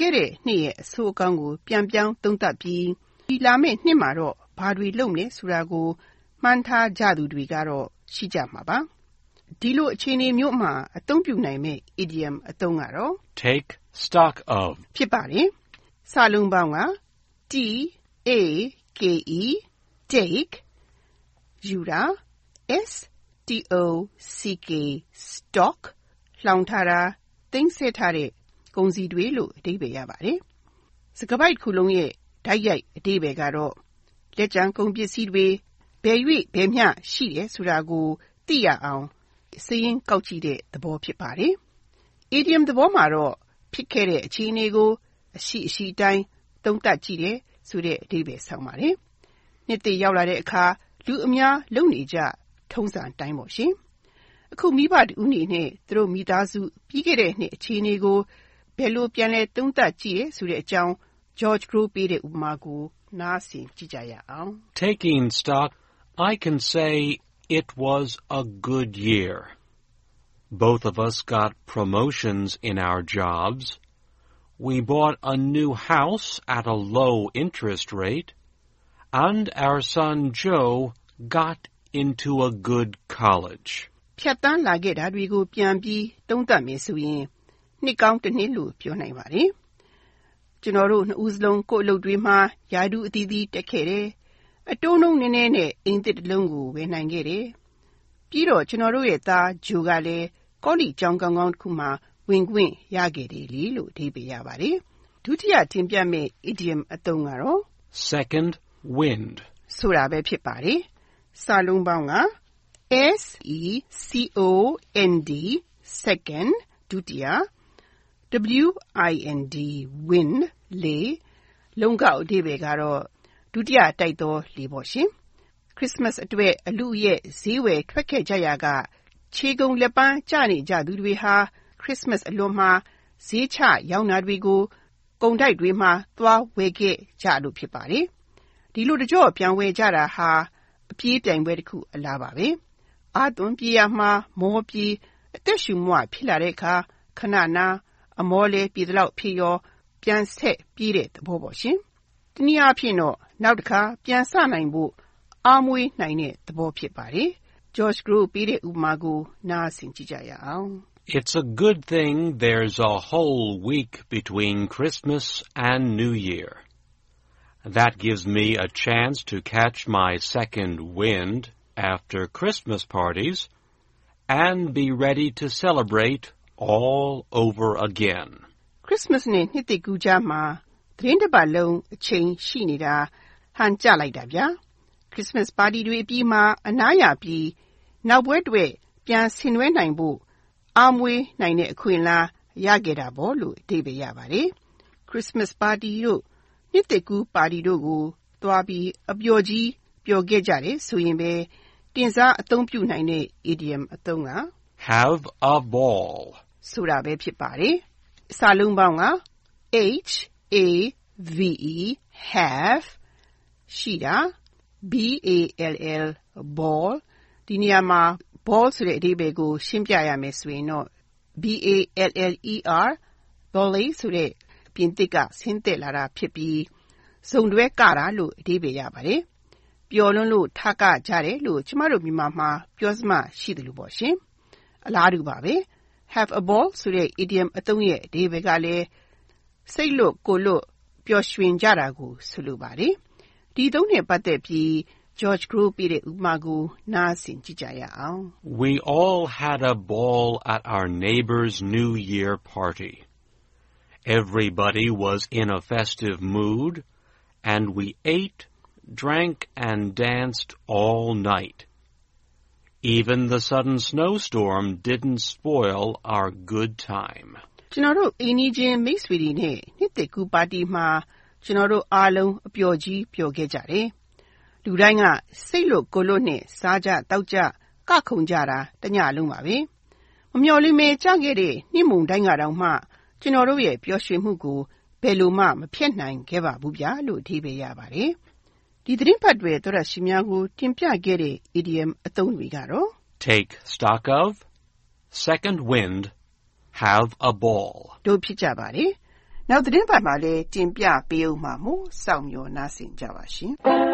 ခဲ့တဲ့နှစ်ရဲ့ အဆိုးအကောင်းကို ပြန်ပြောင်းသုံးသပ်ပြီး ဒီလာမယ့်နှစ်မှာတော့ ဘာတွေလုပ်မလဲဆိုတာကို မှန်းထားကြသူတွေကတော့ ရှိကြမှာပါ။ဒီလိုအခြေအနေမျိုးမှာ အသုံးပြုနိုင်မယ့် idiom အသုံးကတော့ Take stock of. ဖြစ်ပါတယ်။စာလုံးပေါင်းက T A K E take ယူတာ S T O C K stock လှောင်ထားတာ သိမ်းဆည်းထားတဲ့ ကုန်စည်တွေလို့အဓိပ္ပာယ်ရပါတယ်။စကားပိုက်တစ်ခုလုံးရဲ့တိုက်ရိုက်အဓိပ္ပာယ်ကတော့လက်ကျန်ကုန်ပစ္စည်းတွေဘယ်၍ဘယ်မျှရှိတယ်ဆိုတာကိုသိရအောင်စာရင်းကောက်ကြည့်တဲ့သဘောဖြစ်ပါတယ်။ idiom သဘောမှာတော့ဖြစ်ခဲ့တဲ့အခြေအနေကို အရှိအရှိအတိုင်းသုံးသပ်ကြည့်တယ်ဆိုတဲ့အဓိပ္ပာယ်ဆောင်ပါတယ်။နှစ်သိရောက်လာတဲ့အခါလူအများလုံနေကြထုံးစံတိုင်းပေါ့ရှင်။အခုမိဘတူအနေနဲ့သူတို့မိသားစုပြီးခဲ့တဲ့နှစ်အခြေအနေကို ဘယ်လိုပြန်လဲသုံးသပ်ကြည့်ရဲဆိုတဲ့အကြောင်း George Crow ပေးတဲ့ဥပမာကိုနားဆင်ကြည့်ကြရအောင် Taking stock, I can say it was a good year. Both of us got promotions in our jobs. We bought a new house at a low interest rate. And our son Joe got into a good college. ဖြတ်တန်းလာခဲ့တာတွေကိုပြန်ပြီးသုံးသပ်မယ်ဆိုရင် နှစ်ကောင်းတစ်နှစ်လို့ပြောနိုင်ပါတယ်။ကျွန်တော်တို့နှစ်ဦးစလုံးကိုယ့်အလုပ်တွေမှာယာဒူအသီးသီးတက်ခဲ့တယ်။အတုံးလုံးနည်းနည်းနဲ့အိမ်သစ်တစ်လုံးကိုဝယ်နိုင်ခဲ့တယ်။ပြီးတော့ကျွန်တော်တို့ရဲ့သားဂျိုကလည်းကောလီကျောင်းကောင်းကောင်းတစ်ခုမှာဝင်ခွင့်ရခဲ့တယ်လေလို့အဓိပ္ပာယ်ရပါတယ်။ဒုတိယတင်ပြမယ့် idiom အသုံးကတော့ Second wind. ဆိုတာပဲဖြစ်ပါတယ်။စာလုံးပေါင်းက S E C O N D second ဒုတိယ W I N D wind လေ လုံးကောက်အဓိပ္ပာယ်ကတော့ ဒုတိယတိုက်သောလေပေါ့ရှင်။ Christmas အတွက် အလူရဲ့ဈေးဝယ်ထွက်ခဲ့ကြရာက ခြေကုန်လက်ပန်းကျနေကြသူတွေဟာ Christmas အလွန်မှာ ဈေးချရောင်းတာတွေကို ကုန်တိုက်တွေမှာ သွားဝယ်ခဲ့ကြလို့ ဖြစ်ပါတယ်။ဒီလို တကြော့ပြန်ဝယ်ကြတာဟာ အပြေးပြိုင်ပွဲတစ်ခု အလားပါပဲ။အာသွန်ပြေးရမှာ မောပြေး အသက်ရှူမွဖြစ်လာတဲ့အခါ ခဏနာ အမောလဲပြေသလောက်ဖြစ်ရောပြန်ဆက်ပြေးတဲ့သဘောပေါ့ရှင်။တနည်းအားဖြင့်တော့နောက်တစ်ခါပြန်ဆနိုင်ဖို့အားမွေးနိုင်တဲ့သဘောဖြစ်ပါတယ်။ George Grow ပေးတဲ့ဥပမာကိုနားဆင်ကြည့်ကြရအောင် It's a good thing there's a whole week between Christmas and New Year. That gives me a chance to catch my second wind after Christmas parties and be ready to celebrate all over again. Christmas နဲ့နှစ်သစ်ကူးကြားမှာသတင်းတစ်ပတ်လုံးအချိန်ရှိနေတာဟန်ကြလိုက်တာဗျာ Christmas party တွေအပြီးမှာအနားရပြီးနောက်ပွဲတွေပြန်ဆင်နွှဲနိုင်ဖို့အားမွေးနိုင်တဲ့အခွင့်အလမ်းရခဲ့တာပေါ့လို့အဓိပ္ပာယ်ရပါတယ် Christmas party တို့နှစ်သစ်ကူးပါတီတို့ကိုသွားပြီးအပျော်ကြီးပျော်ခဲ့ကြတယ်ဆိုရင်ပဲတင်စားအသုံးပြုနိုင်တဲ့ idiom အသုံးက Have a ball. ဆိုတာပဲဖြစ်ပါတယ်။စာလုံးပေါင်းက H A V E have ရှိတာ B A L L ball ဒီနေရာမှာ ball ဆိုတဲ့အဓိပ္ပာယ်ကို ရှင်းပြရမယ်ဆိုရင်တော့ B A L L E R volley ဆိုတဲ့ပြင်သစ်ကဆင်းသက်လာတာဖြစ်ပြီးစုံတွဲကတာလို့အဓိပ္ပာယ်ရပါတယ်။ပျော်လွန်းလို့ထကကြတယ်လို့ကျမတို့မြန်မာမှာပြောစမရှိတယ်လို့ပေါ့ရှင်။အလားတူပါပဲ have a ball ဆိုတဲ့ idiom အသုံးရဲ့အဓိပ္ပာယ်ကလည်းစိတ်လွတ်ကိုယ်လွတ်ပျော်ရွှင်ကြတာကိုဆိုလိုပါတယ်။ဒီသုံးနဲ့ပတ်သက်ပြီး George Grow ပေးတဲ့ဥပမာကိုနားဆင်ကြည့်ကြရအောင် We all had a ball at our neighbor's New Year party. Everybody was in a festive mood, and we ate, drank, and danced all night. Even the sudden snowstorm didn't spoil our good time. ကျွန်တော်တို့အိမ်နီးချင်းမိတ်ဆွေတွေနဲ့နှစ်သက်ကူပါတီမှာကျွန်တော်တို့အားလုံးအပျော်ကြီးပျော်ခဲ့ကြတယ်။လူတိုင်းကစိတ်လွတ်ကိုယ်လွတ်နဲ့စားကြတောက်ကြကခုန်ကြတာတညလုံးပါပဲ။မမျော်လင့်မဲကြခဲ့တဲ့နှိမ့်မုန်တိုင်းကတောင်မှကျွန်တော်တို့ရဲ့ပျော်ရွှင်မှုကိုဘယ်လိုမှမဖြစ်နိုင်ခဲ့ပါဘူးဗျာလို့အဓိပ္ပာယ်ရပါတယ်။ ဒီသတင်းပတ်တွေသောရရှိများကိုတင်ပြခဲ့တဲ့ idiom အသုံးတွေကတော့ Take stock of, second wind, have a ball. တို့ဖြစ်ကြပါတယ်။နောက်သတင်းပတ်မှာလည်းတင်ပြပေးဦးမှာမို့စောင့်မျှော်နားဆင်ကြပါရှင်။